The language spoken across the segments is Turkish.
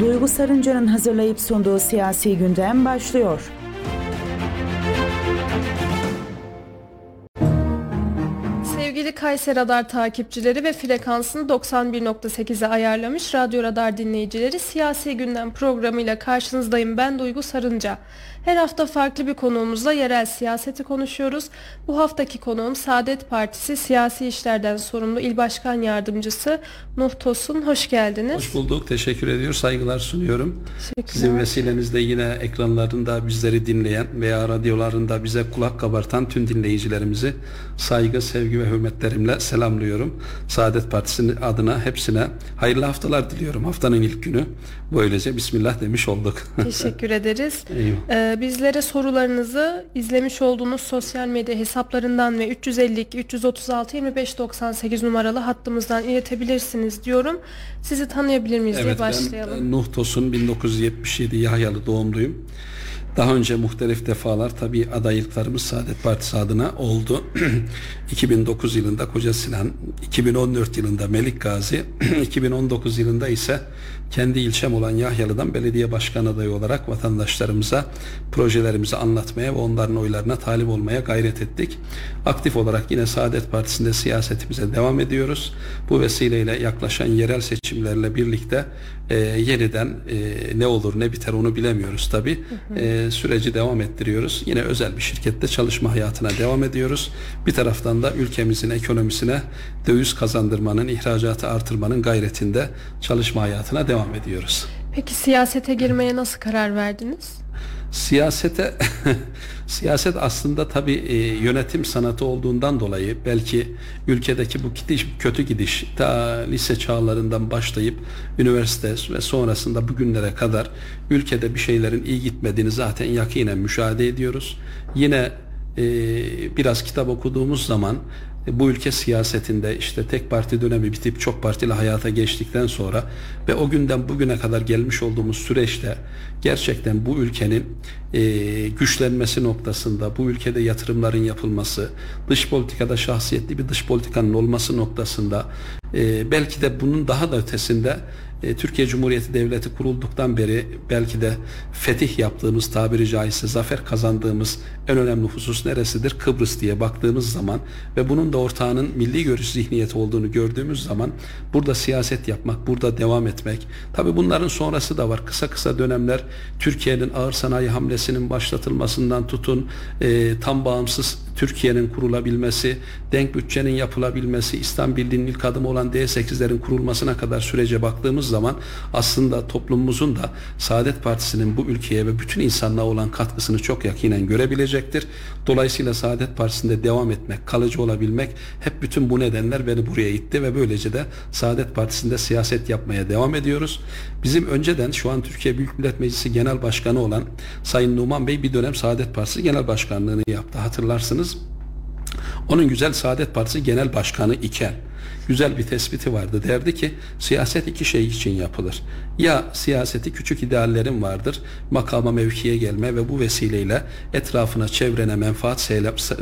Duygu Sarınca'nın hazırlayıp sunduğu siyasi gündem başlıyor. Kayseri Radar takipçileri ve frekansını 91.8'e ayarlamış Radyo Radar dinleyicileri Siyasi Gündem programıyla karşınızdayım. Ben Duygu Sarınca. Her hafta farklı bir konuğumuzla yerel siyaseti konuşuyoruz. Bu haftaki konuğum Saadet Partisi Siyasi İşlerden Sorumlu İl Başkan Yardımcısı Nuh Tosun. Hoş geldiniz. Hoş bulduk. Teşekkür ediyor. Saygılar sunuyorum. Sizin vesilenizle yine ekranlarında bizleri dinleyen veya radyolarında bize kulak kabartan tüm dinleyicilerimizi saygı, sevgi ve hürmetlerimle selamlıyorum. Saadet Partisi'nin adına hepsine hayırlı haftalar diliyorum. Haftanın ilk günü. Böylece Bismillah demiş olduk. Teşekkür ederiz. Ee, bizlere sorularınızı izlemiş olduğunuz sosyal medya hesaplarından ve 352 336 25 98 numaralı hattımızdan iletebilirsiniz diyorum. Sizi tanıyabilir miyiz diye Evet başlayalım. ben Nuh Tosun 1977 Yahyalı doğumluyum. Daha önce muhtelif defalar tabii adaylıklarımız Saadet Partisi adına oldu. 2009 yılında Koca Sinan, 2014 yılında Melik Gazi, 2019 yılında ise kendi ilçem olan Yahyalı'dan belediye başkan adayı olarak vatandaşlarımıza projelerimizi anlatmaya ve onların oylarına talip olmaya gayret ettik. Aktif olarak yine Saadet Partisi'nde siyasetimize devam ediyoruz. Bu vesileyle yaklaşan yerel seçimlerle birlikte e, yeniden e, ne olur ne biter onu bilemiyoruz tabi. E, süreci devam ettiriyoruz. Yine özel bir şirkette çalışma hayatına devam ediyoruz. Bir taraftan da ülkemizin ekonomisine döviz kazandırmanın, ihracatı artırmanın gayretinde çalışma hayatına devam ediyoruz. Peki siyasete girmeye nasıl karar verdiniz? Siyasete siyaset aslında tabii e, yönetim sanatı olduğundan dolayı belki ülkedeki bu gidiş, kötü gidiş ta lise çağlarından başlayıp üniversite ve sonrasında bugünlere kadar ülkede bir şeylerin iyi gitmediğini zaten yakinen müşahede ediyoruz. Yine e, biraz kitap okuduğumuz zaman bu ülke siyasetinde işte tek parti dönemi bitip çok partili hayata geçtikten sonra ve o günden bugüne kadar gelmiş olduğumuz süreçte gerçekten bu ülkenin e, güçlenmesi noktasında, bu ülkede yatırımların yapılması, dış politikada şahsiyetli bir dış politikanın olması noktasında e, belki de bunun daha da ötesinde e, Türkiye Cumhuriyeti Devleti kurulduktan beri belki de fetih yaptığımız tabiri caizse zafer kazandığımız en önemli husus neresidir? Kıbrıs diye baktığımız zaman ve bunun da ortağının milli görüş zihniyeti olduğunu gördüğümüz zaman burada siyaset yapmak, burada devam etmek. Tabi bunların sonrası da var. Kısa kısa dönemler Türkiye'nin ağır sanayi hamlesinin başlatılmasından tutun e, tam bağımsız Türkiye'nin kurulabilmesi, denk bütçenin yapılabilmesi, İslam Birliği'nin ilk adımı olan D8'lerin kurulmasına kadar sürece baktığımız zaman aslında toplumumuzun da Saadet Partisi'nin bu ülkeye ve bütün insanlığa olan katkısını çok yakinen görebilecektir. Dolayısıyla Saadet Partisi'nde devam etmek, kalıcı olabilmek hep bütün bu nedenler beni buraya itti ve böylece de Saadet Partisi'nde siyaset yapmaya devam ediyoruz. Bizim önceden şu an Türkiye Büyük Millet Meclisi Genel Başkanı olan Sayın Numan Bey bir dönem Saadet Partisi Genel Başkanlığını yaptı. Hatırlarsınız. Onun Güzel Saadet Partisi Genel Başkanı iken güzel bir tespiti vardı. Derdi ki siyaset iki şey için yapılır. Ya siyaseti küçük ideallerin vardır. Makama mevkiye gelme ve bu vesileyle etrafına çevrene menfaat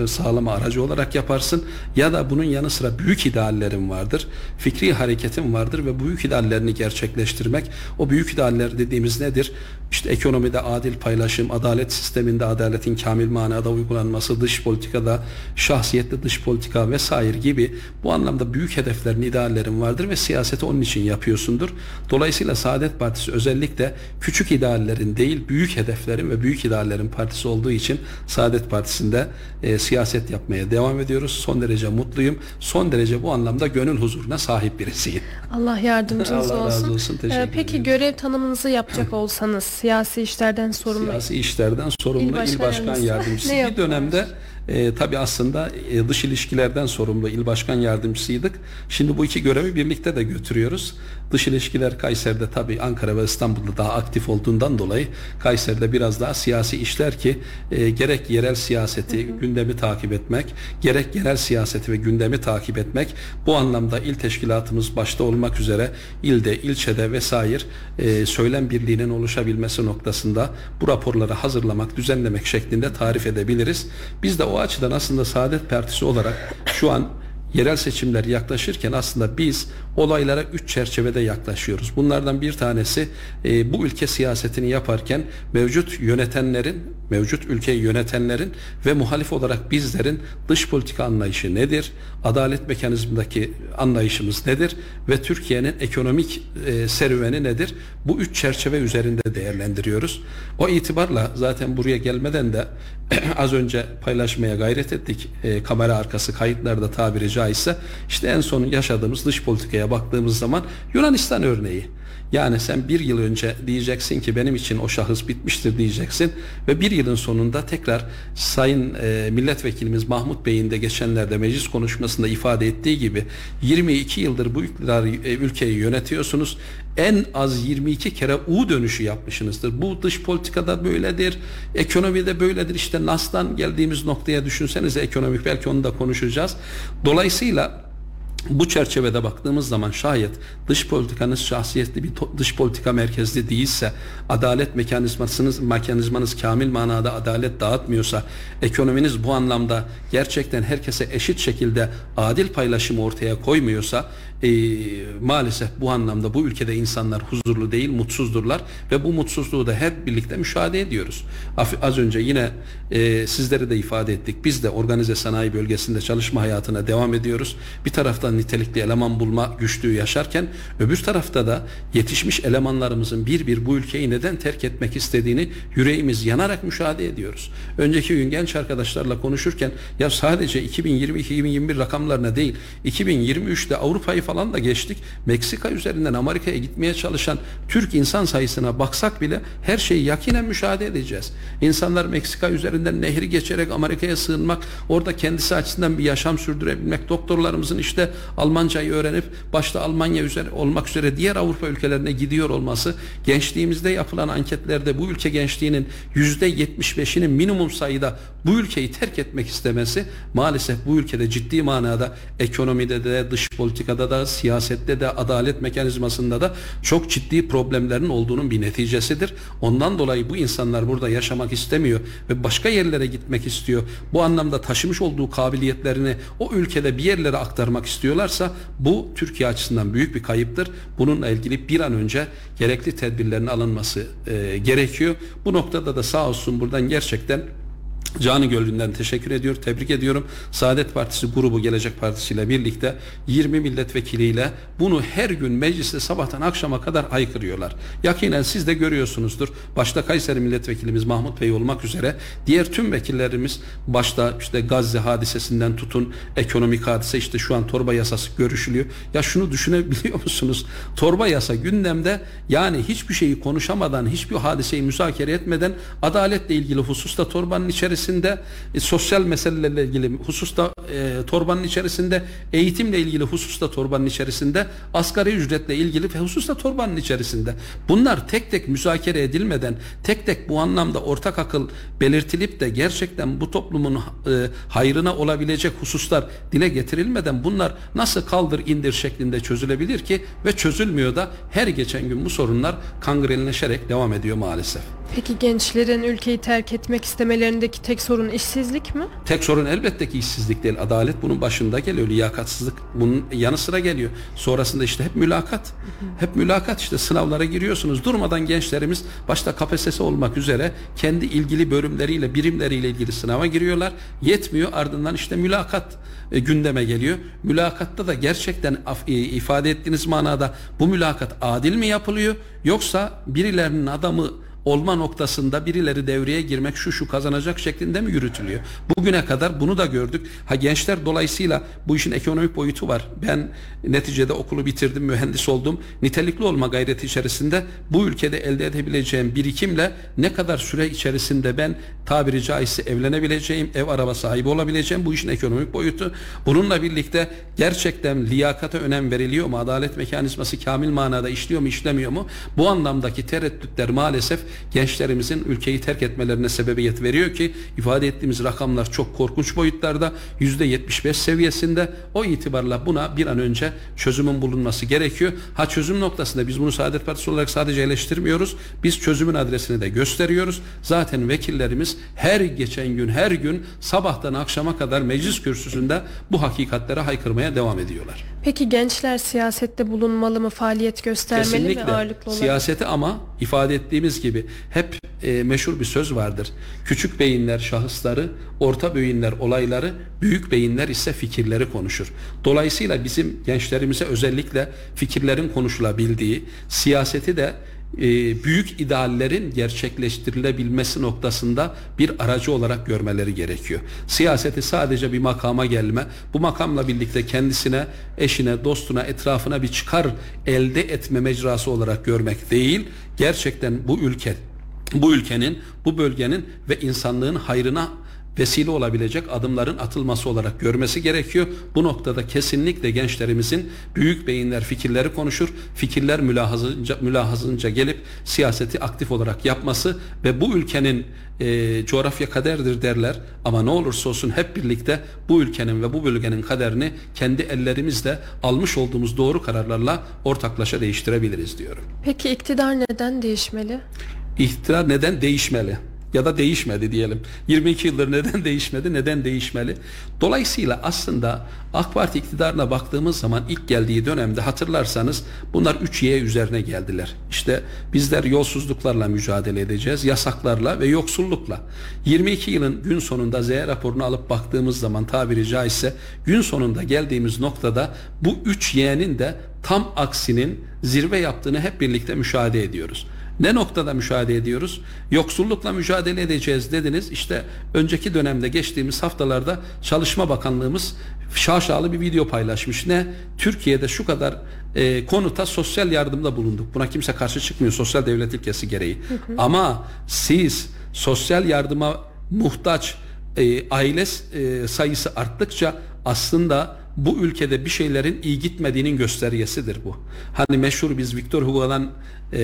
sağlama aracı olarak yaparsın. Ya da bunun yanı sıra büyük ideallerin vardır. Fikri hareketin vardır ve büyük ideallerini gerçekleştirmek. O büyük idealler dediğimiz nedir? İşte ekonomide adil paylaşım, adalet sisteminde adaletin kamil manada uygulanması, dış politikada şahsiyetli dış politika vesaire gibi bu anlamda büyük hedeflerin, ideallerin vardır ve siyaseti onun için yapıyorsundur. Dolayısıyla Saadet Partisi özellikle küçük ideallerin değil, büyük hedeflerin ve büyük ideallerin partisi olduğu için Saadet Partisi'nde e, siyaset yapmaya devam ediyoruz. Son derece mutluyum. Son derece bu anlamda gönül huzuruna sahip birisiyim. Allah yardımcınız Allah razı olsun. olsun. Teşekkür Ee, Peki ederim. görev tanımınızı yapacak olsanız siyasi işlerden sorumlu Siyasi işlerden sorumlu İl il başkan başkan, yardımcısı. bir dönemde e, tabii aslında e, dış ilişkilerden sorumlu il başkan yardımcısıydık. Şimdi bu iki görevi birlikte de götürüyoruz. Dış ilişkiler Kayseri'de tabii Ankara ve İstanbul'da daha aktif olduğundan dolayı Kayseri'de biraz daha siyasi işler ki e, gerek yerel siyaseti, gündemi takip etmek, gerek genel siyaseti ve gündemi takip etmek bu anlamda il teşkilatımız başta olmak üzere ilde, ilçede vesaire e, söylem birliğinin oluşabilmesi noktasında bu raporları hazırlamak, düzenlemek şeklinde tarif edebiliriz. Biz de o açıdan aslında Saadet Partisi olarak şu an yerel seçimler yaklaşırken aslında biz olaylara üç çerçevede yaklaşıyoruz. Bunlardan bir tanesi e, bu ülke siyasetini yaparken mevcut yönetenlerin, mevcut ülkeyi yönetenlerin ve muhalif olarak bizlerin dış politika anlayışı nedir? Adalet mekanizmındaki anlayışımız nedir? Ve Türkiye'nin ekonomik e, serüveni nedir? Bu üç çerçeve üzerinde değerlendiriyoruz. O itibarla zaten buraya gelmeden de az önce paylaşmaya gayret ettik. E, kamera arkası kayıtlarda tabiri caizse işte en son yaşadığımız dış politikaya baktığımız zaman Yunanistan örneği. Yani sen bir yıl önce diyeceksin ki benim için o şahıs bitmiştir diyeceksin ve bir yılın sonunda tekrar Sayın e, Milletvekilimiz Mahmut Bey'in de geçenlerde meclis konuşmasında ifade ettiği gibi 22 yıldır bu iktidar e, ülkeyi yönetiyorsunuz. En az 22 kere U dönüşü yapmışsınızdır. Bu dış politikada böyledir, ekonomide böyledir. İşte NAS'tan geldiğimiz noktaya düşünsenize ekonomik belki onu da konuşacağız. Dolayısıyla bu çerçevede baktığımız zaman şayet dış politikanız şahsiyetli bir dış politika merkezli değilse, adalet mekanizmasınız mekanizmanız kamil manada adalet dağıtmıyorsa, ekonominiz bu anlamda gerçekten herkese eşit şekilde adil paylaşımı ortaya koymuyorsa, e, maalesef bu anlamda bu ülkede insanlar huzurlu değil, mutsuzdurlar ve bu mutsuzluğu da hep birlikte müşahede ediyoruz. Az önce yine e, sizleri de ifade ettik. Biz de organize sanayi bölgesinde çalışma hayatına devam ediyoruz. Bir taraftan nitelikli eleman bulma güçlüğü yaşarken öbür tarafta da yetişmiş elemanlarımızın bir bir bu ülkeyi neden terk etmek istediğini yüreğimiz yanarak müşahede ediyoruz. Önceki gün genç arkadaşlarla konuşurken ya sadece 2020-2021 rakamlarına değil 2023'te Avrupa'yı falan da geçtik. Meksika üzerinden Amerika'ya gitmeye çalışan Türk insan sayısına baksak bile her şeyi yakinen müşahede edeceğiz. İnsanlar Meksika üzerinden nehri geçerek Amerika'ya sığınmak, orada kendisi açısından bir yaşam sürdürebilmek, doktorlarımızın işte Almancayı öğrenip başta Almanya üzere olmak üzere diğer Avrupa ülkelerine gidiyor olması, gençliğimizde yapılan anketlerde bu ülke gençliğinin yüzde 75'inin minimum sayıda bu ülkeyi terk etmek istemesi maalesef bu ülkede ciddi manada ekonomide de dış politikada da siyasette de adalet mekanizmasında da çok ciddi problemlerin olduğunun bir neticesidir. Ondan dolayı bu insanlar burada yaşamak istemiyor ve başka yerlere gitmek istiyor. Bu anlamda taşımış olduğu kabiliyetlerini o ülkede bir yerlere aktarmak istiyorlarsa bu Türkiye açısından büyük bir kayıptır. Bununla ilgili bir an önce gerekli tedbirlerin alınması e, gerekiyor. Bu noktada da sağ olsun buradan gerçekten Canı gönlünden teşekkür ediyor, tebrik ediyorum. Saadet Partisi grubu Gelecek Partisi ile birlikte 20 milletvekiliyle bunu her gün mecliste sabahtan akşama kadar haykırıyorlar. Yakinen siz de görüyorsunuzdur. Başta Kayseri milletvekilimiz Mahmut Bey olmak üzere diğer tüm vekillerimiz başta işte Gazze hadisesinden tutun ekonomik hadise işte şu an torba yasası görüşülüyor. Ya şunu düşünebiliyor musunuz? Torba yasa gündemde yani hiçbir şeyi konuşamadan, hiçbir hadiseyi müzakere etmeden adaletle ilgili hususta torbanın içerisinde içerisinde e, sosyal meselelerle ilgili hususta e, torbanın içerisinde eğitimle ilgili hususta torbanın içerisinde asgari ücretle ilgili ve hususta torbanın içerisinde bunlar tek tek müzakere edilmeden tek tek bu anlamda ortak akıl belirtilip de gerçekten bu toplumun e, hayrına olabilecek hususlar dile getirilmeden bunlar nasıl kaldır indir şeklinde çözülebilir ki ve çözülmüyor da her geçen gün bu sorunlar kangrenleşerek devam ediyor maalesef. Peki gençlerin ülkeyi terk etmek istemelerindeki tek sorun işsizlik mi? Tek sorun elbette ki işsizlik değil. Adalet bunun başında geliyor. Liyakatsızlık bunun yanı sıra geliyor. Sonrasında işte hep mülakat. Hep mülakat işte sınavlara giriyorsunuz. Durmadan gençlerimiz başta KPSS olmak üzere kendi ilgili bölümleriyle, birimleriyle ilgili sınava giriyorlar. Yetmiyor ardından işte mülakat e, gündeme geliyor. Mülakatta da gerçekten e, ifade ettiğiniz manada bu mülakat adil mi yapılıyor yoksa birilerinin adamı olma noktasında birileri devreye girmek şu şu kazanacak şeklinde mi yürütülüyor? Bugüne kadar bunu da gördük. Ha gençler dolayısıyla bu işin ekonomik boyutu var. Ben neticede okulu bitirdim, mühendis oldum. Nitelikli olma gayreti içerisinde bu ülkede elde edebileceğim birikimle ne kadar süre içerisinde ben tabiri caizse evlenebileceğim, ev araba sahibi olabileceğim bu işin ekonomik boyutu. Bununla birlikte gerçekten liyakata önem veriliyor mu? Adalet mekanizması kamil manada işliyor mu, işlemiyor mu? Bu anlamdaki tereddütler maalesef gençlerimizin ülkeyi terk etmelerine sebebiyet veriyor ki ifade ettiğimiz rakamlar çok korkunç boyutlarda %75 seviyesinde o itibarla buna bir an önce çözümün bulunması gerekiyor. Ha çözüm noktasında biz bunu Saadet Partisi olarak sadece eleştirmiyoruz. Biz çözümün adresini de gösteriyoruz. Zaten vekillerimiz her geçen gün her gün sabahtan akşama kadar meclis kürsüsünde bu hakikatlere haykırmaya devam ediyorlar. Peki gençler siyasette bulunmalı mı, faaliyet göstermeli Kesinlikle mi ağırlıklı olarak? siyaseti ama ifade ettiğimiz gibi hep e, meşhur bir söz vardır. Küçük beyinler şahısları, orta beyinler olayları, büyük beyinler ise fikirleri konuşur. Dolayısıyla bizim gençlerimize özellikle fikirlerin konuşulabildiği, siyaseti de e, büyük ideallerin gerçekleştirilebilmesi noktasında bir aracı olarak görmeleri gerekiyor. Siyaseti sadece bir makama gelme, bu makamla birlikte kendisine, eşine, dostuna, etrafına bir çıkar elde etme mecrası olarak görmek değil, gerçekten bu ülke, bu ülkenin, bu bölgenin ve insanlığın hayrına vesile olabilecek adımların atılması olarak görmesi gerekiyor. Bu noktada kesinlikle gençlerimizin büyük beyinler fikirleri konuşur, fikirler mülahazınca, mülahazınca gelip siyaseti aktif olarak yapması ve bu ülkenin e, coğrafya kaderdir derler ama ne olursa olsun hep birlikte bu ülkenin ve bu bölgenin kaderini kendi ellerimizle almış olduğumuz doğru kararlarla ortaklaşa değiştirebiliriz diyorum. Peki iktidar neden değişmeli? İktidar neden değişmeli? Ya da değişmedi diyelim. 22 yıldır neden değişmedi, neden değişmeli? Dolayısıyla aslında AK Parti iktidarına baktığımız zaman ilk geldiği dönemde hatırlarsanız bunlar 3Y üzerine geldiler. İşte bizler yolsuzluklarla mücadele edeceğiz, yasaklarla ve yoksullukla. 22 yılın gün sonunda Z raporunu alıp baktığımız zaman tabiri caizse gün sonunda geldiğimiz noktada bu 3Y'nin de tam aksinin zirve yaptığını hep birlikte müşahede ediyoruz. Ne noktada müşahede ediyoruz? Yoksullukla mücadele edeceğiz dediniz. İşte önceki dönemde geçtiğimiz haftalarda Çalışma Bakanlığımız şaşalı bir video paylaşmış. Ne? Türkiye'de şu kadar e, konuta sosyal yardımda bulunduk. Buna kimse karşı çıkmıyor sosyal devlet ilkesi gereği. Hı hı. Ama siz sosyal yardıma muhtaç e, aile e, sayısı arttıkça aslında bu ülkede bir şeylerin iyi gitmediğinin göstergesidir bu. Hani meşhur biz Victor Hugo'dan e,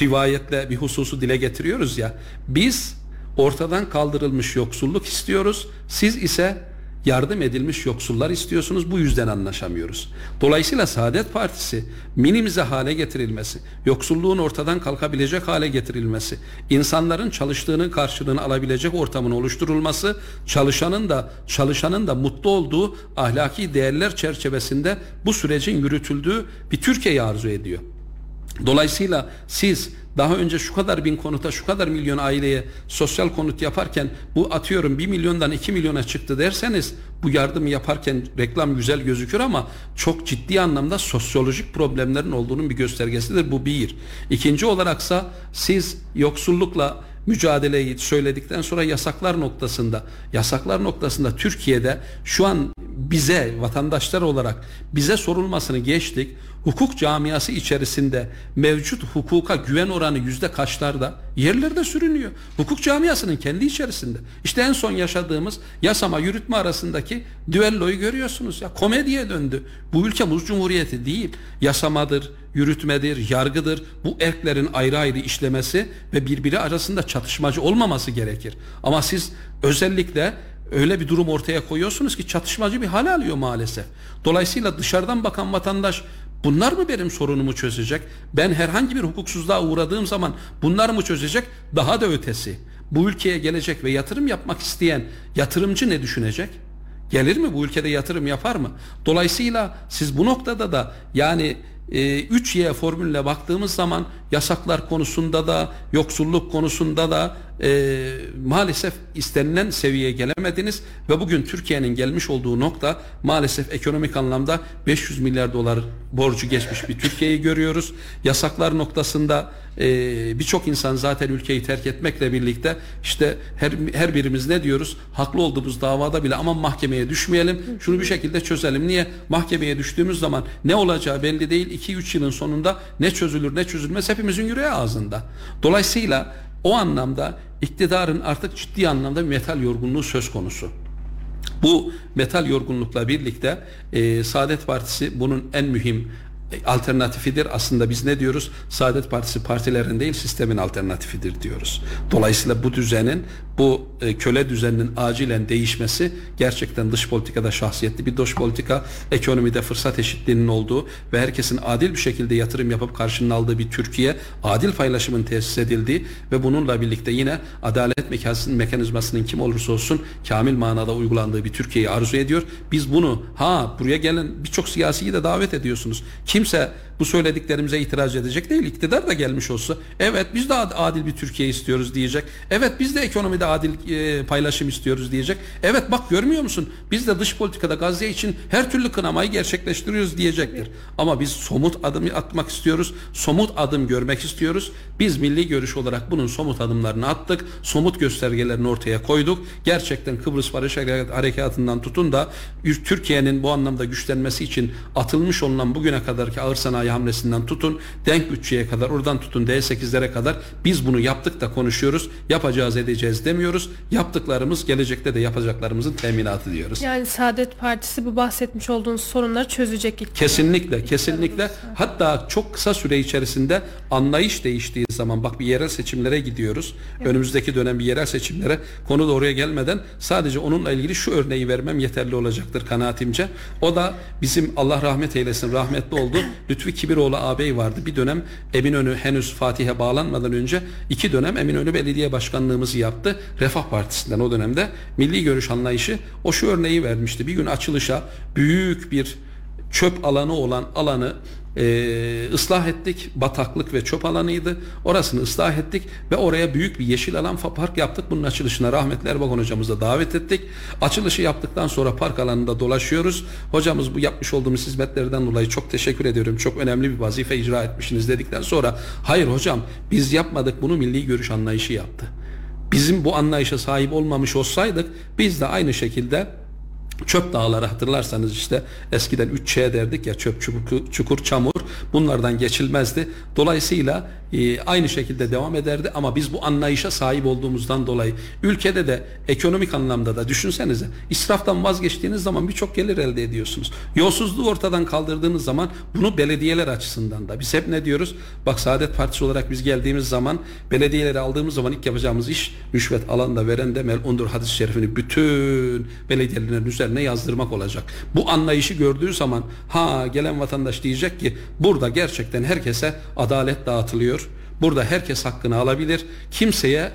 rivayetle bir hususu dile getiriyoruz ya. Biz ortadan kaldırılmış yoksulluk istiyoruz. Siz ise yardım edilmiş yoksullar istiyorsunuz. Bu yüzden anlaşamıyoruz. Dolayısıyla Saadet Partisi minimize hale getirilmesi, yoksulluğun ortadan kalkabilecek hale getirilmesi, insanların çalıştığının karşılığını alabilecek ortamın oluşturulması, çalışanın da çalışanın da mutlu olduğu ahlaki değerler çerçevesinde bu sürecin yürütüldüğü bir Türkiye'yi arzu ediyor. Dolayısıyla siz daha önce şu kadar bin konuta şu kadar milyon aileye sosyal konut yaparken bu atıyorum 1 milyondan 2 milyona çıktı derseniz bu yardımı yaparken reklam güzel gözükür ama çok ciddi anlamda sosyolojik problemlerin olduğunun bir göstergesidir. Bu bir. İkinci olaraksa siz yoksullukla mücadeleyi söyledikten sonra yasaklar noktasında yasaklar noktasında Türkiye'de şu an bize vatandaşlar olarak bize sorulmasını geçtik. Hukuk camiası içerisinde mevcut hukuka güven oranı yüzde kaçlarda yerlerde sürünüyor. Hukuk camiasının kendi içerisinde. İşte en son yaşadığımız yasama yürütme arasındaki düelloyu görüyorsunuz ya komediye döndü. Bu ülke muz cumhuriyeti değil. Yasamadır, yürütmedir, yargıdır. Bu erklerin ayrı ayrı işlemesi ve birbiri arasında çatışmacı olmaması gerekir. Ama siz özellikle öyle bir durum ortaya koyuyorsunuz ki çatışmacı bir hale alıyor maalesef. Dolayısıyla dışarıdan bakan vatandaş bunlar mı benim sorunumu çözecek? Ben herhangi bir hukuksuzluğa uğradığım zaman bunlar mı çözecek? Daha da ötesi. Bu ülkeye gelecek ve yatırım yapmak isteyen yatırımcı ne düşünecek? Gelir mi bu ülkede yatırım yapar mı? Dolayısıyla siz bu noktada da yani 3Y e, formülüne baktığımız zaman yasaklar konusunda da yoksulluk konusunda da e, maalesef istenilen seviyeye gelemediniz ve bugün Türkiye'nin gelmiş olduğu nokta maalesef ekonomik anlamda 500 milyar dolar borcu geçmiş bir Türkiye'yi görüyoruz. Yasaklar noktasında e, birçok insan zaten ülkeyi terk etmekle birlikte işte her, her birimiz ne diyoruz? Haklı olduğumuz davada bile aman mahkemeye düşmeyelim. Şunu bir şekilde çözelim. Niye? Mahkemeye düştüğümüz zaman ne olacağı belli değil. 2-3 yılın sonunda ne çözülür ne çözülmez hepimizin yüreği ağzında. Dolayısıyla o anlamda iktidarın artık ciddi anlamda metal yorgunluğu söz konusu. Bu metal yorgunlukla birlikte e, Saadet Partisi bunun en mühim alternatifidir. Aslında biz ne diyoruz? Saadet Partisi partilerin değil sistemin alternatifidir diyoruz. Dolayısıyla bu düzenin bu e, köle düzeninin acilen değişmesi gerçekten dış politikada şahsiyetli bir dış politika, ekonomide fırsat eşitliğinin olduğu ve herkesin adil bir şekilde yatırım yapıp karşılığını aldığı bir Türkiye, adil paylaşımın tesis edildiği ve bununla birlikte yine adalet mekanizmasının, mekanizmasının kim olursa olsun kamil manada uygulandığı bir Türkiye'yi arzu ediyor. Biz bunu ha buraya gelen birçok siyasiyi de davet ediyorsunuz. Kimse bu söylediklerimize itiraz edecek değil. İktidar da gelmiş olsa evet biz de adil bir Türkiye istiyoruz diyecek. Evet biz de ekonomide adil e, paylaşım istiyoruz diyecek. Evet bak görmüyor musun? Biz de dış politikada Gazze için her türlü kınamayı gerçekleştiriyoruz diyecektir. Ama biz somut adım atmak istiyoruz. Somut adım görmek istiyoruz. Biz milli görüş olarak bunun somut adımlarını attık. Somut göstergelerini ortaya koyduk. Gerçekten Kıbrıs Barış Harekatı'ndan tutun da Türkiye'nin bu anlamda güçlenmesi için atılmış olunan bugüne kadarki ağır sanayi hamlesinden tutun denk bütçeye kadar oradan tutun D8'lere kadar biz bunu yaptık da konuşuyoruz. Yapacağız edeceğiz demiyoruz. Yaptıklarımız gelecekte de yapacaklarımızın teminatı diyoruz. Yani Saadet Partisi bu bahsetmiş olduğunuz sorunları çözecek ilk Kesinlikle, kesinlikle. Hatta çok kısa süre içerisinde anlayış değiştiği zaman bak bir yerel seçimlere gidiyoruz. Evet. Önümüzdeki dönem bir yerel seçimlere konu da oraya gelmeden sadece onunla ilgili şu örneği vermem yeterli olacaktır kanaatimce. O da bizim Allah rahmet eylesin rahmetli oldu. Lütfi Kibiroğlu ağabey vardı. Bir dönem Eminönü henüz Fatih'e bağlanmadan önce iki dönem Eminönü Belediye Başkanlığımızı yaptı. Refah Partisi'nden o dönemde milli görüş anlayışı o şu örneği vermişti. Bir gün açılışa büyük bir çöp alanı olan alanı e, ıslah ettik. Bataklık ve çöp alanıydı. Orasını ıslah ettik ve oraya büyük bir yeşil alan park yaptık. Bunun açılışına rahmetli Erbakan hocamızı davet ettik. Açılışı yaptıktan sonra park alanında dolaşıyoruz. Hocamız bu yapmış olduğumuz hizmetlerden dolayı çok teşekkür ediyorum. Çok önemli bir vazife icra etmişsiniz dedikten sonra hayır hocam biz yapmadık bunu milli görüş anlayışı yaptı. Bizim bu anlayışa sahip olmamış olsaydık biz de aynı şekilde Çöp dağları hatırlarsanız işte eskiden 3Ç derdik ya çöp, çukur, çukur, çamur bunlardan geçilmezdi. Dolayısıyla e, aynı şekilde devam ederdi ama biz bu anlayışa sahip olduğumuzdan dolayı ülkede de ekonomik anlamda da düşünsenize israftan vazgeçtiğiniz zaman birçok gelir elde ediyorsunuz. Yolsuzluğu ortadan kaldırdığınız zaman bunu belediyeler açısından da biz hep ne diyoruz? Bak Saadet Partisi olarak biz geldiğimiz zaman belediyeleri aldığımız zaman ilk yapacağımız iş rüşvet alan da veren de melundur hadis-i şerifini bütün belediyelerin üzerine yazdırmak olacak. Bu anlayışı gördüğü zaman ha gelen vatandaş diyecek ki burada gerçekten herkese adalet dağıtılıyor Burada herkes hakkını alabilir. Kimseye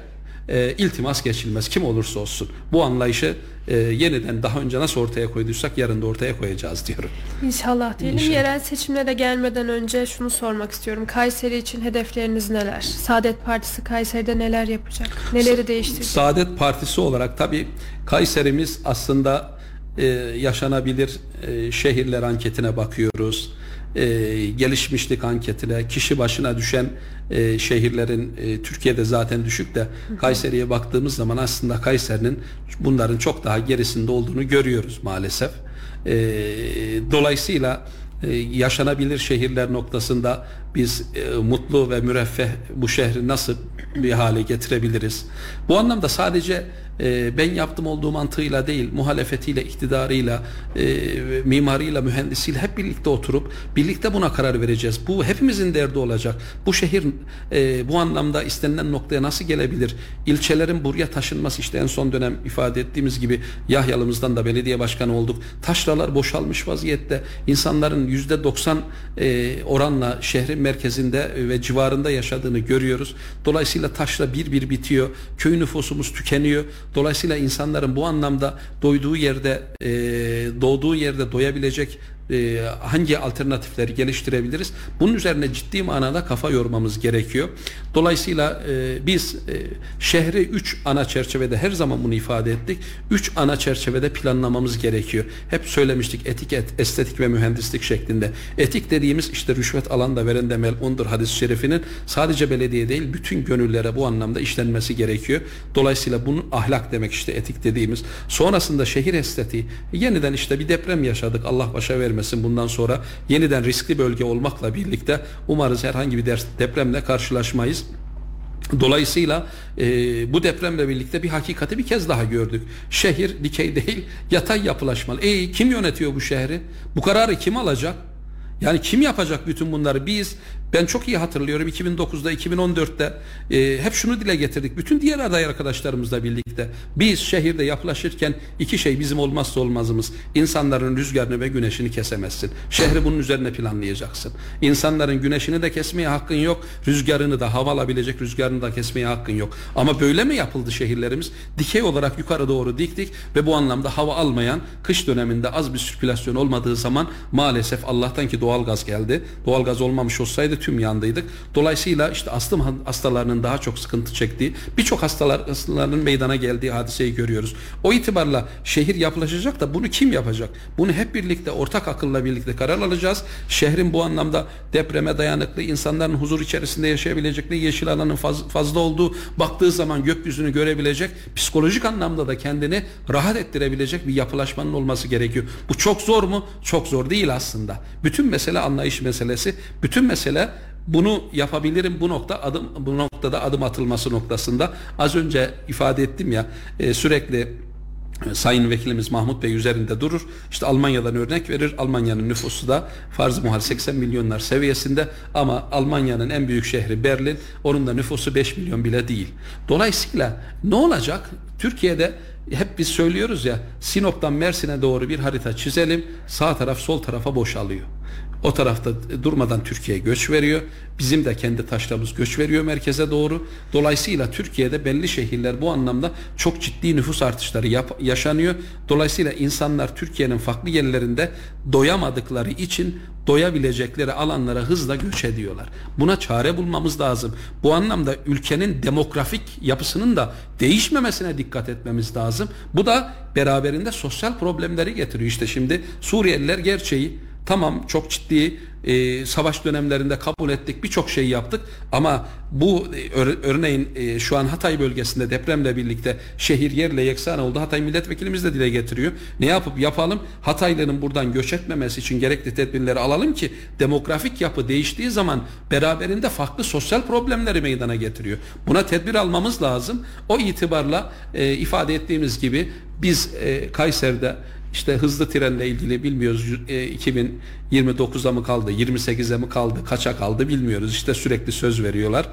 e, iltimas geçilmez. Kim olursa olsun. Bu anlayışı e, yeniden daha önce nasıl ortaya koyduysak yarın da ortaya koyacağız diyorum. İnşallah diyelim. İnşallah. Yerel seçimlere gelmeden önce şunu sormak istiyorum. Kayseri için hedefleriniz neler? Saadet Partisi Kayseri'de neler yapacak? Neleri değiştirecek? Saadet Partisi olarak tabii Kayserimiz aslında e, yaşanabilir e, şehirler anketine bakıyoruz e, gelişmişlik anketine kişi başına düşen e, şehirlerin e, Türkiye'de zaten düşük de Kayseri'ye baktığımız zaman aslında Kayseri'nin bunların çok daha gerisinde olduğunu görüyoruz maalesef. E, dolayısıyla yaşanabilir şehirler noktasında biz e, mutlu ve müreffeh bu şehri nasıl bir hale getirebiliriz? Bu anlamda sadece e, ben yaptım olduğu mantığıyla değil, muhalefetiyle, iktidarıyla, e, mimarıyla, mühendisiyle hep birlikte oturup birlikte buna karar vereceğiz. Bu hepimizin derdi olacak. Bu şehir e, bu anlamda istenilen noktaya nasıl gelebilir? İlçelerin buraya taşınması işte en son dönem ifade ettiğimiz gibi Yahyalımızdan da belediye başkanı olduk. Taşralar boşalmış vaziyette. İnsanların yüzde doksan e, oranla şehrin merkezinde ve civarında yaşadığını görüyoruz. Dolayısıyla taşra bir bir bitiyor. Köy nüfusumuz tükeniyor. Dolayısıyla insanların bu anlamda doyduğu yerde, e, doğduğu yerde doyabilecek e, hangi alternatifleri geliştirebiliriz? Bunun üzerine ciddi manada kafa yormamız gerekiyor. Dolayısıyla e, biz e, şehri üç ana çerçevede her zaman bunu ifade ettik. Üç ana çerçevede planlamamız gerekiyor. Hep söylemiştik etiket, estetik ve mühendislik şeklinde. Etik dediğimiz işte rüşvet alanda veren de melundur hadis-i şerifinin sadece belediye değil bütün gönüllere bu anlamda işlenmesi gerekiyor. Dolayısıyla bunun ahlak demek işte etik dediğimiz. Sonrasında şehir estetiği. Yeniden işte bir deprem yaşadık. Allah başa vermesin vermesin bundan sonra yeniden riskli bölge olmakla birlikte umarız herhangi bir depremle karşılaşmayız. Dolayısıyla e, bu depremle birlikte bir hakikati bir kez daha gördük. Şehir dikey değil yatay yapılaşmalı. E kim yönetiyor bu şehri? Bu kararı kim alacak? Yani kim yapacak bütün bunları? Biz ben çok iyi hatırlıyorum 2009'da 2014'te e, hep şunu dile getirdik. Bütün diğer aday arkadaşlarımızla birlikte biz şehirde yapılaşırken iki şey bizim olmazsa olmazımız. İnsanların rüzgarını ve güneşini kesemezsin. Şehri bunun üzerine planlayacaksın. İnsanların güneşini de kesmeye hakkın yok. Rüzgarını da hava alabilecek rüzgarını da kesmeye hakkın yok. Ama böyle mi yapıldı şehirlerimiz? Dikey olarak yukarı doğru diktik ve bu anlamda hava almayan kış döneminde az bir sirkülasyon olmadığı zaman maalesef Allah'tan ki doğalgaz geldi. Doğalgaz olmamış olsaydı tüm yandıydık. Dolayısıyla işte astım hastalarının daha çok sıkıntı çektiği, birçok hastalar hastaların meydana geldiği hadiseyi görüyoruz. O itibarla şehir yapılaşacak da bunu kim yapacak? Bunu hep birlikte ortak akılla birlikte karar alacağız. Şehrin bu anlamda depreme dayanıklı, insanların huzur içerisinde yaşayabilecekleri yeşil alanın faz, fazla olduğu, baktığı zaman gökyüzünü görebilecek, psikolojik anlamda da kendini rahat ettirebilecek bir yapılaşmanın olması gerekiyor. Bu çok zor mu? Çok zor değil aslında. Bütün mesele anlayış meselesi. Bütün mesele bunu yapabilirim bu nokta adım bu noktada adım atılması noktasında az önce ifade ettim ya e, sürekli e, Sayın Vekilimiz Mahmut Bey üzerinde durur. İşte Almanya'dan örnek verir. Almanya'nın nüfusu da farz muhal 80 milyonlar seviyesinde ama Almanya'nın en büyük şehri Berlin. Onun da nüfusu 5 milyon bile değil. Dolayısıyla ne olacak? Türkiye'de hep biz söylüyoruz ya Sinop'tan Mersin'e doğru bir harita çizelim. Sağ taraf sol tarafa boşalıyor. O tarafta durmadan Türkiye göç veriyor. Bizim de kendi taşlarımız göç veriyor merkeze doğru. Dolayısıyla Türkiye'de belli şehirler bu anlamda çok ciddi nüfus artışları yap, yaşanıyor. Dolayısıyla insanlar Türkiye'nin farklı yerlerinde doyamadıkları için doyabilecekleri alanlara hızla göç ediyorlar. Buna çare bulmamız lazım. Bu anlamda ülkenin demografik yapısının da değişmemesine dikkat etmemiz lazım. Bu da beraberinde sosyal problemleri getiriyor. İşte şimdi Suriyeliler gerçeği Tamam çok ciddi e, savaş dönemlerinde kabul ettik birçok şey yaptık ama bu e, örneğin e, şu an Hatay bölgesinde depremle birlikte şehir yerle yeksan oldu. Hatay milletvekilimiz de dile getiriyor. Ne yapıp yapalım? Hataylıların buradan göç etmemesi için gerekli tedbirleri alalım ki demografik yapı değiştiği zaman beraberinde farklı sosyal problemleri meydana getiriyor. Buna tedbir almamız lazım. O itibarla e, ifade ettiğimiz gibi biz e, Kayseri'de işte hızlı trenle ilgili bilmiyoruz e, 2029'a mı kaldı, 28'e mi kaldı, kaça kaldı bilmiyoruz. İşte sürekli söz veriyorlar.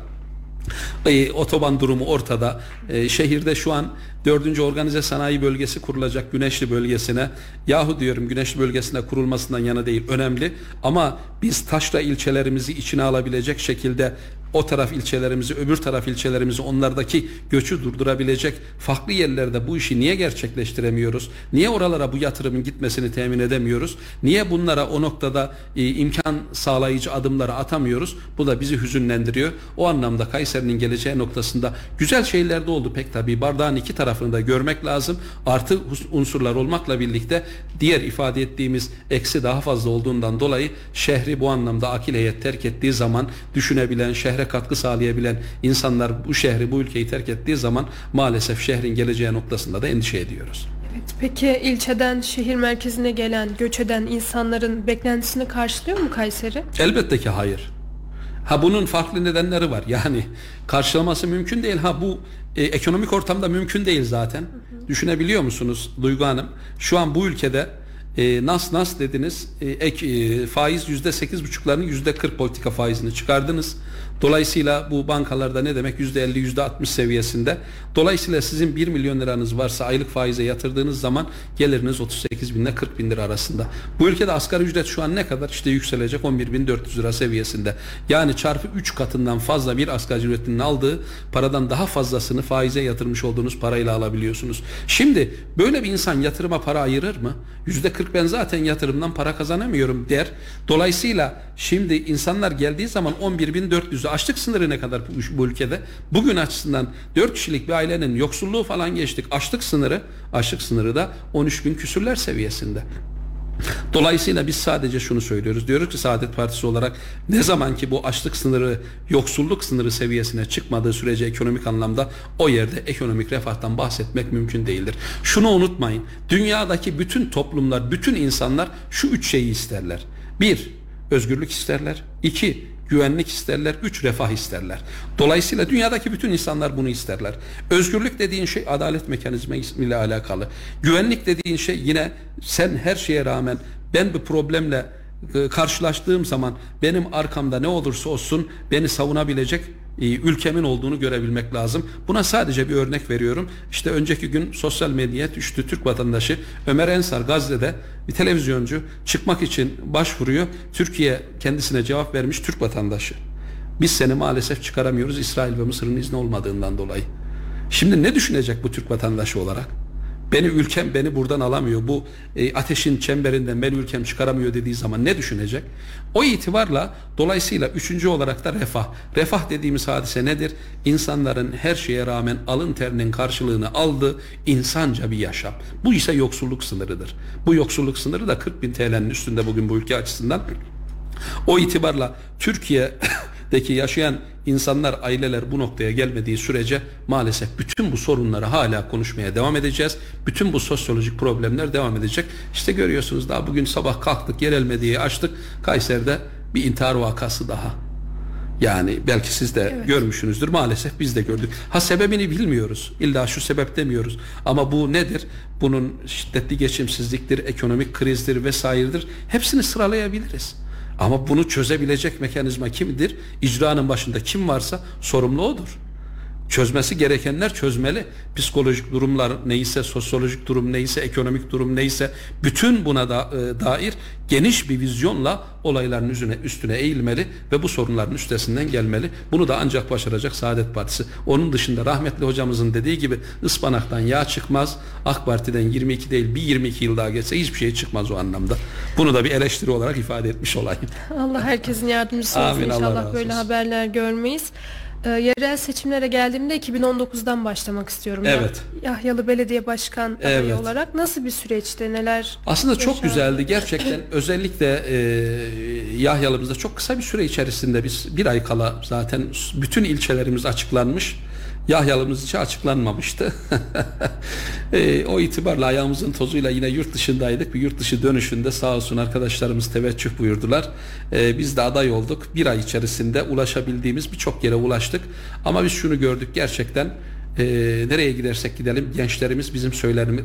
E, otoban durumu ortada. E, şehirde şu an dördüncü organize sanayi bölgesi kurulacak Güneşli bölgesine. Yahu diyorum Güneşli bölgesine kurulmasından yana değil önemli. Ama biz taşra ilçelerimizi içine alabilecek şekilde o taraf ilçelerimizi, öbür taraf ilçelerimizi onlardaki göçü durdurabilecek farklı yerlerde bu işi niye gerçekleştiremiyoruz? Niye oralara bu yatırımın gitmesini temin edemiyoruz? Niye bunlara o noktada e, imkan sağlayıcı adımları atamıyoruz? Bu da bizi hüzünlendiriyor. O anlamda Kayseri'nin geleceği noktasında güzel şeyler de oldu pek tabii. Bardağın iki tarafını da görmek lazım. Artı unsurlar olmakla birlikte diğer ifade ettiğimiz eksi daha fazla olduğundan dolayı şehri bu anlamda akil heyet terk ettiği zaman düşünebilen, şehre şehre katkı sağlayabilen insanlar bu şehri, bu ülkeyi terk ettiği zaman maalesef şehrin geleceği noktasında da endişe ediyoruz. Evet, peki ilçeden şehir merkezine gelen, göç eden insanların beklentisini karşılıyor mu Kayseri? Elbette ki hayır. Ha bunun farklı nedenleri var. Yani karşılaması mümkün değil. Ha bu e, ekonomik ortamda mümkün değil zaten. Hı hı. Düşünebiliyor musunuz Duygu Hanım? Şu an bu ülkede e, nas nas dediniz e, ek, e, faiz yüzde sekiz buçuklarını yüzde kırk politika faizini çıkardınız. Dolayısıyla bu bankalarda ne demek yüzde elli yüzde altmış seviyesinde. Dolayısıyla sizin bir milyon liranız varsa aylık faize yatırdığınız zaman geliriniz 38 bin ile 40 bin lira arasında. Bu ülkede asgari ücret şu an ne kadar? İşte yükselecek 11 bin 400 lira seviyesinde. Yani çarpı 3 katından fazla bir asgari ücretinin aldığı paradan daha fazlasını faize yatırmış olduğunuz parayla alabiliyorsunuz. Şimdi böyle bir insan yatırıma para ayırır mı? Yüzde 40 ben zaten yatırımdan para kazanamıyorum der. Dolayısıyla şimdi insanlar geldiği zaman 11.400'ü açlık sınırı ne kadar bu, bu ülkede? Bugün açısından 4 kişilik bir ailenin yoksulluğu falan geçtik. Açlık sınırı, açlık sınırı da 13 bin küsürler seviyesinde. Dolayısıyla biz sadece şunu söylüyoruz. Diyoruz ki Saadet Partisi olarak ne zaman ki bu açlık sınırı, yoksulluk sınırı seviyesine çıkmadığı sürece ekonomik anlamda o yerde ekonomik refahtan bahsetmek mümkün değildir. Şunu unutmayın. Dünyadaki bütün toplumlar, bütün insanlar şu üç şeyi isterler. Bir, özgürlük isterler. İki, güvenlik isterler, üç refah isterler. Dolayısıyla dünyadaki bütün insanlar bunu isterler. Özgürlük dediğin şey adalet mekanizma ile alakalı. Güvenlik dediğin şey yine sen her şeye rağmen ben bu problemle e, karşılaştığım zaman benim arkamda ne olursa olsun beni savunabilecek ülkemin olduğunu görebilmek lazım. Buna sadece bir örnek veriyorum. İşte önceki gün sosyal medyaya düştü Türk vatandaşı Ömer Ensar Gazze'de bir televizyoncu çıkmak için başvuruyor. Türkiye kendisine cevap vermiş Türk vatandaşı. Biz seni maalesef çıkaramıyoruz İsrail ve Mısır'ın izni olmadığından dolayı. Şimdi ne düşünecek bu Türk vatandaşı olarak? Beni ülkem beni buradan alamıyor. Bu e, ateşin çemberinden beni ülkem çıkaramıyor dediği zaman ne düşünecek? O itibarla dolayısıyla üçüncü olarak da refah. Refah dediğimiz hadise nedir? İnsanların her şeye rağmen alın terinin karşılığını aldığı insanca bir yaşam. Bu ise yoksulluk sınırıdır. Bu yoksulluk sınırı da 40 bin TL'nin üstünde bugün bu ülke açısından. O itibarla Türkiye deki yaşayan insanlar, aileler bu noktaya gelmediği sürece maalesef bütün bu sorunları hala konuşmaya devam edeceğiz. Bütün bu sosyolojik problemler devam edecek. İşte görüyorsunuz daha bugün sabah kalktık yerel medyayı açtık. Kayseri'de bir intihar vakası daha. Yani belki siz de evet. görmüşsünüzdür. Maalesef biz de gördük. Ha sebebini bilmiyoruz. İlla şu sebep demiyoruz. Ama bu nedir? Bunun şiddetli geçimsizliktir, ekonomik krizdir vesairedir. Hepsini sıralayabiliriz. Ama bunu çözebilecek mekanizma kimdir? İcranın başında kim varsa sorumlu odur çözmesi gerekenler çözmeli. Psikolojik durumlar neyse, sosyolojik durum neyse, ekonomik durum neyse bütün buna da e, dair geniş bir vizyonla olayların üstüne, üstüne eğilmeli ve bu sorunların üstesinden gelmeli. Bunu da ancak başaracak Saadet Partisi. Onun dışında rahmetli hocamızın dediği gibi ıspanaktan yağ çıkmaz. AK Parti'den 22 değil bir 22 yıl daha geçse hiçbir şey çıkmaz o anlamda. Bunu da bir eleştiri olarak ifade etmiş olayım. Allah herkesin yardımcısı olsun. Amin, İnşallah böyle haberler görmeyiz. E, yerel seçimlere geldiğimde 2019'dan başlamak istiyorum. Evet. Yahyalı Belediye Başkan adayı evet. olarak nasıl bir süreçte neler? Aslında yaşandı? çok güzeldi gerçekten özellikle e, Yahyalımızda çok kısa bir süre içerisinde biz bir ay kala zaten bütün ilçelerimiz açıklanmış. Yahyalımız için açıklanmamıştı. e, o itibarla ayağımızın tozuyla yine yurt dışındaydık. Bir yurt dışı dönüşünde sağ olsun arkadaşlarımız teveccüh buyurdular. E, biz de aday olduk. Bir ay içerisinde ulaşabildiğimiz birçok yere ulaştık. Ama biz şunu gördük gerçekten e, nereye gidersek gidelim gençlerimiz bizim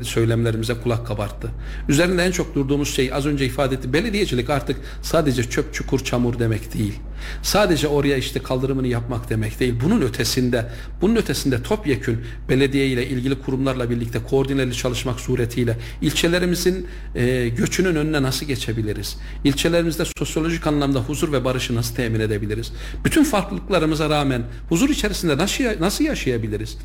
söylemlerimize kulak kabarttı. Üzerinde en çok durduğumuz şey az önce ifade etti. Belediyecilik artık sadece çöp çukur çamur demek değil. Sadece oraya işte kaldırımını yapmak demek değil. Bunun ötesinde, bunun ötesinde topyekün belediye ile ilgili kurumlarla birlikte koordineli çalışmak suretiyle ilçelerimizin e, göçünün önüne nasıl geçebiliriz? İlçelerimizde sosyolojik anlamda huzur ve barışı nasıl temin edebiliriz? Bütün farklılıklarımıza rağmen huzur içerisinde nasıl, nasıl yaşayabiliriz?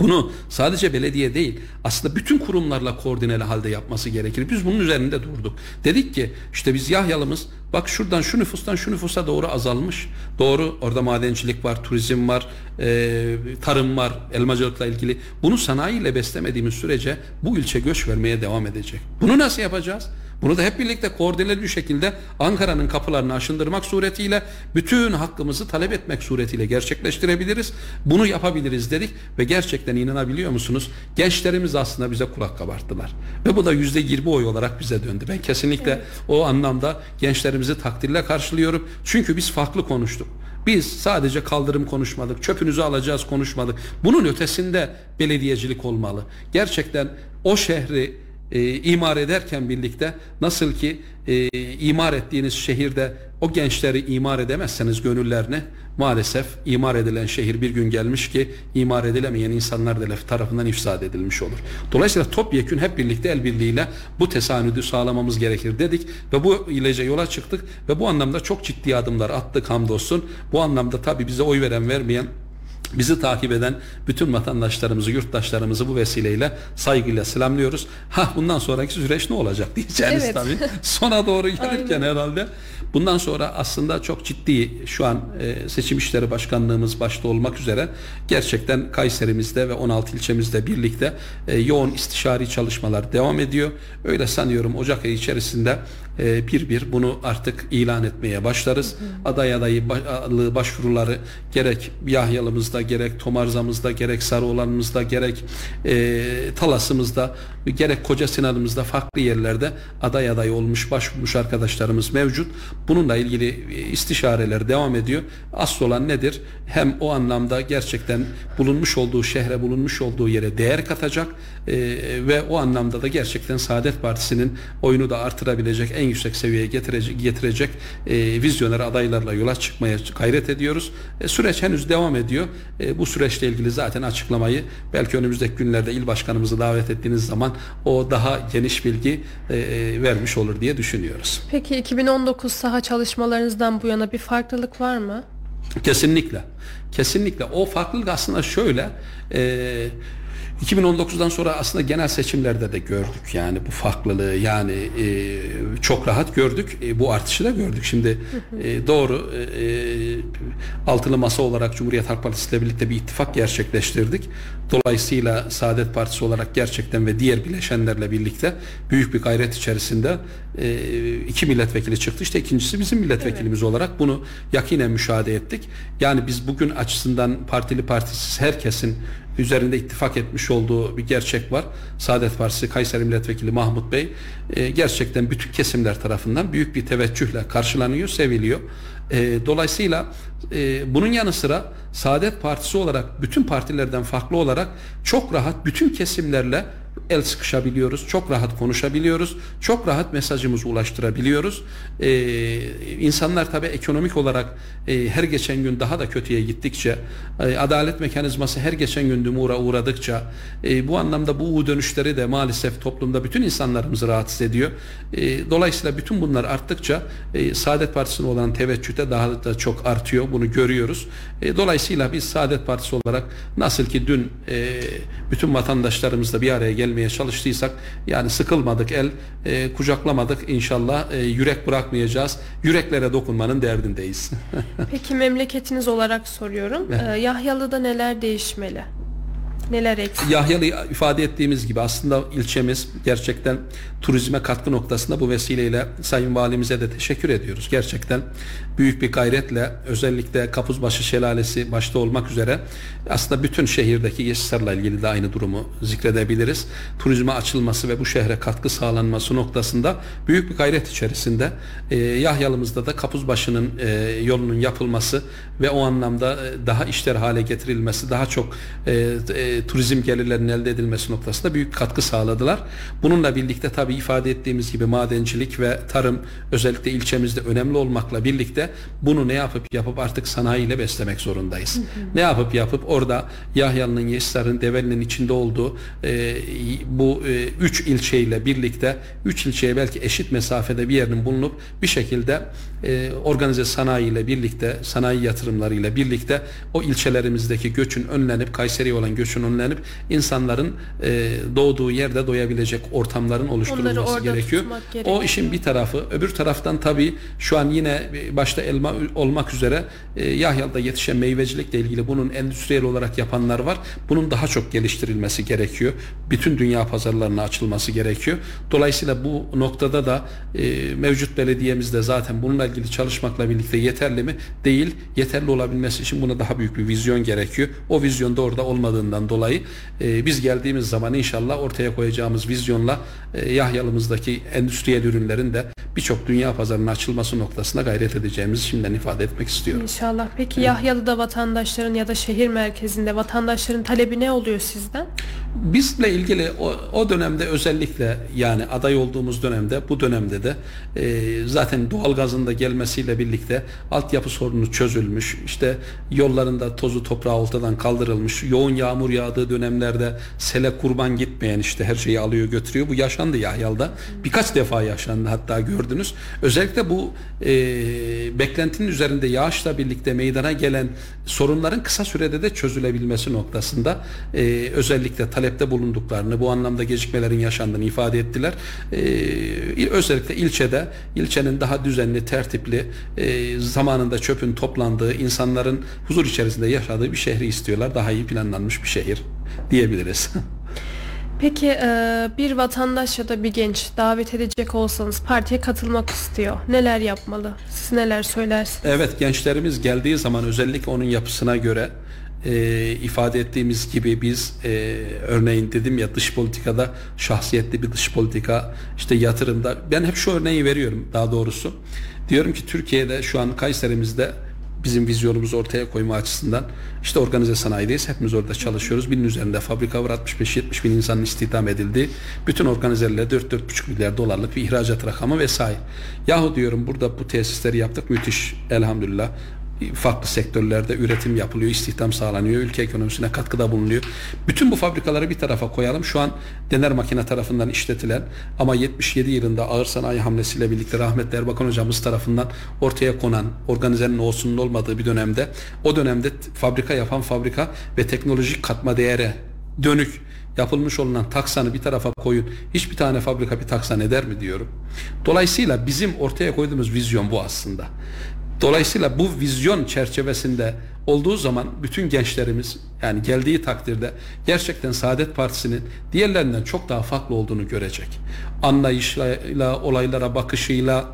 Bunu sadece belediye değil aslında bütün kurumlarla koordineli halde yapması gerekir. Biz bunun üzerinde durduk. Dedik ki işte biz Yahyalımız bak şuradan şu nüfustan şu nüfusa doğru azalmış. Doğru orada madencilik var, turizm var, e, tarım var, elmacılıkla ilgili. Bunu sanayiyle beslemediğimiz sürece bu ilçe göç vermeye devam edecek. Bunu nasıl yapacağız? Bunu da hep birlikte koordineli bir şekilde Ankara'nın kapılarını aşındırmak suretiyle bütün hakkımızı talep etmek suretiyle gerçekleştirebiliriz. Bunu yapabiliriz dedik ve gerçekten inanabiliyor musunuz? Gençlerimiz aslında bize kulak kabarttılar. Ve bu da yüzde yirmi oy olarak bize döndü. Ben kesinlikle evet. o anlamda gençlerimizi takdirle karşılıyorum. Çünkü biz farklı konuştuk. Biz sadece kaldırım konuşmadık, çöpünüzü alacağız konuşmadık. Bunun ötesinde belediyecilik olmalı. Gerçekten o şehri e, imar ederken birlikte nasıl ki e, imar ettiğiniz şehirde o gençleri imar edemezseniz gönüllerini maalesef imar edilen şehir bir gün gelmiş ki imar edilemeyen insanlar da tarafından ifsad edilmiş olur. Dolayısıyla topyekün hep birlikte el birliğiyle bu tesanüdü sağlamamız gerekir dedik ve bu ilece yola çıktık ve bu anlamda çok ciddi adımlar attık hamdolsun. Bu anlamda tabi bize oy veren vermeyen Bizi takip eden bütün vatandaşlarımızı, yurttaşlarımızı bu vesileyle saygıyla selamlıyoruz. Ha bundan sonraki süreç ne olacak diyeceğiniz evet. tabii. Sona doğru gelirken herhalde. Bundan sonra aslında çok ciddi şu an e, seçim işleri başkanlığımız başta olmak üzere gerçekten Kayserimizde ve 16 ilçemizde birlikte e, yoğun istişari çalışmalar devam ediyor. Öyle sanıyorum Ocak ayı içerisinde e, bir bir bunu artık ilan etmeye başlarız. Hı hı. Aday adayı başvuruları gerek Yahyalımızda Tomar'ımızda gerek Tomarza'mızda gerek Sarıolan'ımızda gerek e, Talas'ımızda gerek Koca Sinan'ımızda farklı yerlerde aday aday olmuş başvurmuş arkadaşlarımız mevcut. Bununla ilgili e, istişareler devam ediyor. Asıl olan nedir? Hem o anlamda gerçekten bulunmuş olduğu şehre bulunmuş olduğu yere değer katacak e, ve o anlamda da gerçekten Saadet Partisi'nin oyunu da artırabilecek en yüksek seviyeye getirecek, getirecek e, vizyoner adaylarla yola çıkmaya gayret ediyoruz. E, süreç henüz devam ediyor. E, bu süreçle ilgili zaten açıklamayı belki önümüzdeki günlerde il başkanımızı davet ettiğiniz zaman o daha geniş bilgi e, vermiş olur diye düşünüyoruz. Peki 2019 saha çalışmalarınızdan bu yana bir farklılık var mı? Kesinlikle. Kesinlikle. O farklılık aslında şöyle. E, 2019'dan sonra aslında genel seçimlerde de gördük yani bu farklılığı yani e, çok rahat gördük. E, bu artışı da gördük. Şimdi e, doğru e, e, altılı masa olarak Cumhuriyet Halk Partisi ile birlikte bir ittifak gerçekleştirdik. Dolayısıyla Saadet Partisi olarak gerçekten ve diğer bileşenlerle birlikte büyük bir gayret içerisinde e, iki milletvekili çıktı. İşte ikincisi bizim milletvekilimiz evet. olarak bunu yakinen müşahede ettik. Yani biz bugün açısından partili partisiz herkesin üzerinde ittifak etmiş olduğu bir gerçek var. Saadet Partisi Kayseri Milletvekili Mahmut Bey e, gerçekten bütün kesimler tarafından büyük bir teveccühle karşılanıyor, seviliyor. E, dolayısıyla e, bunun yanı sıra Saadet Partisi olarak bütün partilerden farklı olarak çok rahat bütün kesimlerle el sıkışabiliyoruz, çok rahat konuşabiliyoruz, çok rahat mesajımızı ulaştırabiliyoruz. Ee, insanlar tabii ekonomik olarak e, her geçen gün daha da kötüye gittikçe, e, adalet mekanizması her geçen gün dumura uğradıkça, e, bu anlamda bu U dönüşleri de maalesef toplumda bütün insanlarımızı rahatsız ediyor. E, dolayısıyla bütün bunlar arttıkça e, Saadet Partisi'ne olan teveccüh de daha da çok artıyor, bunu görüyoruz. E, dolayısıyla biz Saadet Partisi olarak nasıl ki dün e, bütün vatandaşlarımızla bir araya gelmek gelmeye çalıştıysak yani sıkılmadık el e, kucaklamadık inşallah e, yürek bırakmayacağız yüreklere dokunmanın derdindeyiz. Peki memleketiniz olarak soruyorum evet. ee, Yahyalı'da neler değişmeli? Neler eksik? Yahyalı ifade ettiğimiz gibi aslında ilçemiz gerçekten turizme katkı noktasında bu vesileyle Sayın Valimize de teşekkür ediyoruz. Gerçekten büyük bir gayretle özellikle Kapuzbaşı Şelalesi başta olmak üzere aslında bütün şehirdeki Yeşilsar'la ilgili de aynı durumu zikredebiliriz. Turizme açılması ve bu şehre katkı sağlanması noktasında büyük bir gayret içerisinde e, Yahyalımızda da Kapuzbaşı'nın e, yolunun yapılması ve o anlamda e, daha işler hale getirilmesi, daha çok e, e, turizm gelirlerinin elde edilmesi noktasında büyük katkı sağladılar. Bununla birlikte tabi ifade ettiğimiz gibi madencilik ve tarım özellikle ilçemizde önemli olmakla birlikte bunu ne yapıp yapıp artık sanayiyle beslemek zorundayız. Hı hı. Ne yapıp yapıp orada Yahyalı'nın, Yeşilsar'ın, Develi'nin içinde olduğu e, bu e, üç ilçeyle birlikte üç ilçeye belki eşit mesafede bir yerinin bulunup bir şekilde e, organize sanayiyle birlikte, sanayi yatırımlarıyla birlikte o ilçelerimizdeki göçün önlenip, Kayseri'ye olan göçün önlenip insanların e, doğduğu yerde doyabilecek ortamların oluşturulması gerekiyor. gerekiyor. O işin bir tarafı. Öbür taraftan tabii şu an yine başta elma olmak üzere e, Yahyal'da yetişen meyvecilikle ilgili bunun endüstriyel olarak yapanlar var. Bunun daha çok geliştirilmesi gerekiyor. Bütün dünya pazarlarına açılması gerekiyor. Dolayısıyla bu noktada da e, mevcut belediyemizde zaten bununla ilgili çalışmakla birlikte yeterli mi? Değil. Yeterli olabilmesi için buna daha büyük bir vizyon gerekiyor. O vizyon da orada olmadığından dolayı e, biz geldiğimiz zaman inşallah ortaya koyacağımız vizyonla e, Yahyalımızdaki endüstriyel ürünlerin de birçok dünya pazarına açılması noktasında gayret edeceğimizi şimdiden ifade etmek istiyorum. İnşallah. Peki evet. Yahyalı'da vatandaşların ya da şehir merkezinde vatandaşların talebi ne oluyor sizden? Bizle ilgili o, o dönemde özellikle yani aday olduğumuz dönemde bu dönemde de e, zaten doğalgazın da gelmesiyle birlikte altyapı sorunu çözülmüş. İşte yollarında tozu toprağı ortadan kaldırılmış. Yoğun yağmur yağdığı dönemlerde sele kurban gitmeyen işte her şeyi alıyor götürüyor. Bu yaşandı Yahyal'da. Birkaç defa yaşandı hatta gördünüz. Özellikle bu e, beklentinin üzerinde yağışla birlikte meydana gelen sorunların kısa sürede de çözülebilmesi noktasında e, özellikle talepte bulunduklarını, bu anlamda gecikmelerin yaşandığını ifade ettiler. E, özellikle ilçede, ilçenin daha düzenli, tertipli, e, zamanında çöpün toplandığı, insanların huzur içerisinde yaşadığı bir şehri istiyorlar. Daha iyi planlanmış bir şehir diyebiliriz. Peki e, bir vatandaş ya da bir genç davet edecek olsanız partiye katılmak istiyor. Neler yapmalı? Siz neler söylersiniz? Evet gençlerimiz geldiği zaman özellikle onun yapısına göre e, ifade ettiğimiz gibi biz e, örneğin dedim ya dış politikada şahsiyetli bir dış politika işte yatırımda ben hep şu örneği veriyorum daha doğrusu. Diyorum ki Türkiye'de şu an Kayseri'mizde bizim vizyonumuzu ortaya koyma açısından işte organize sanayideyiz. Hepimiz orada çalışıyoruz. Binin üzerinde fabrika var. 65-70 bin insanın istihdam edildiği. Bütün organizelerle 4-4,5 milyar dolarlık bir ihracat rakamı vesaire. Yahu diyorum burada bu tesisleri yaptık. Müthiş elhamdülillah farklı sektörlerde üretim yapılıyor, istihdam sağlanıyor, ülke ekonomisine katkıda bulunuyor. Bütün bu fabrikaları bir tarafa koyalım. Şu an Dener Makine tarafından işletilen ama 77 yılında ağır sanayi hamlesiyle birlikte rahmetli Erbakan hocamız tarafından ortaya konan organizenin olsunun olmadığı bir dönemde o dönemde fabrika yapan fabrika ve teknolojik katma değere dönük yapılmış olunan taksanı bir tarafa koyun. Hiçbir tane fabrika bir taksan eder mi diyorum. Dolayısıyla bizim ortaya koyduğumuz vizyon bu aslında. Dolayısıyla bu vizyon çerçevesinde olduğu zaman bütün gençlerimiz yani geldiği takdirde gerçekten Saadet Partisi'nin diğerlerinden çok daha farklı olduğunu görecek. Anlayışıyla, olaylara bakışıyla,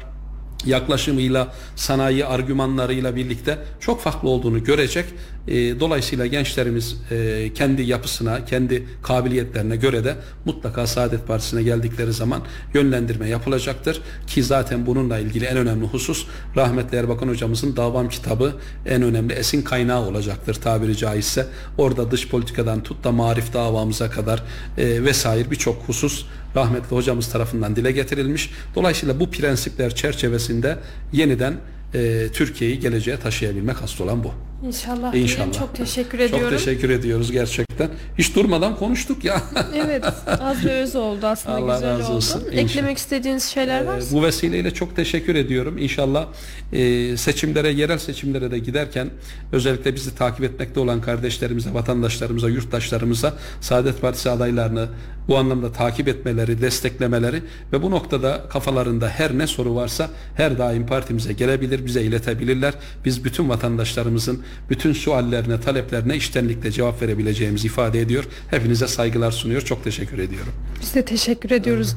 yaklaşımıyla, sanayi argümanlarıyla birlikte çok farklı olduğunu görecek. E, dolayısıyla gençlerimiz e, kendi yapısına, kendi kabiliyetlerine göre de mutlaka Saadet Partisi'ne geldikleri zaman yönlendirme yapılacaktır. Ki zaten bununla ilgili en önemli husus rahmetli Erbakan hocamızın Davam kitabı en önemli esin kaynağı olacaktır tabiri caizse. Orada dış politikadan tut da marif davamıza kadar e, vesaire birçok husus rahmetli hocamız tarafından dile getirilmiş. Dolayısıyla bu prensipler çerçevesinde yeniden e, Türkiye'yi geleceğe taşıyabilmek asıl olan bu. İnşallah. İnşallah. Çok teşekkür ediyorum. Çok teşekkür ediyoruz gerçekten. Hiç durmadan konuştuk ya. evet az ve öz oldu aslında Allah güzel razı oldu. olsun. Eklemek İnşallah. istediğiniz şeyler var Ee, Bu vesileyle çok teşekkür ediyorum. İnşallah e, seçimlere, yerel seçimlere de giderken özellikle bizi takip etmekte olan kardeşlerimize, vatandaşlarımıza, yurttaşlarımıza Saadet Partisi adaylarını bu anlamda takip etmeleri, desteklemeleri ve bu noktada kafalarında her ne soru varsa her daim partimize gelebilir, bize iletebilirler. Biz bütün vatandaşlarımızın bütün suallerine, taleplerine iştenlikle cevap verebileceğimizi ifade ediyor. Hepinize saygılar sunuyor. Çok teşekkür ediyorum. Biz de teşekkür ediyoruz.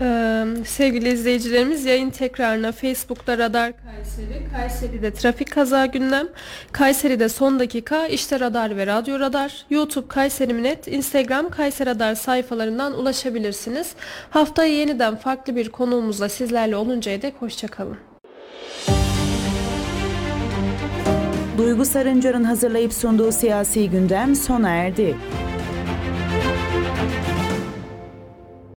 Ee, sevgili izleyicilerimiz yayın tekrarına Facebook'ta Radar Kayseri, Kayseri'de trafik kaza gündem, Kayseri'de son dakika işte radar ve radyo radar, YouTube Kayseri Minet, Instagram Kayseri Radar sayfalarından ulaşabilirsiniz. Haftaya yeniden farklı bir konuğumuzla sizlerle oluncaya dek hoşçakalın. Duygu Sarıncar'ın hazırlayıp sunduğu siyasi gündem sona erdi.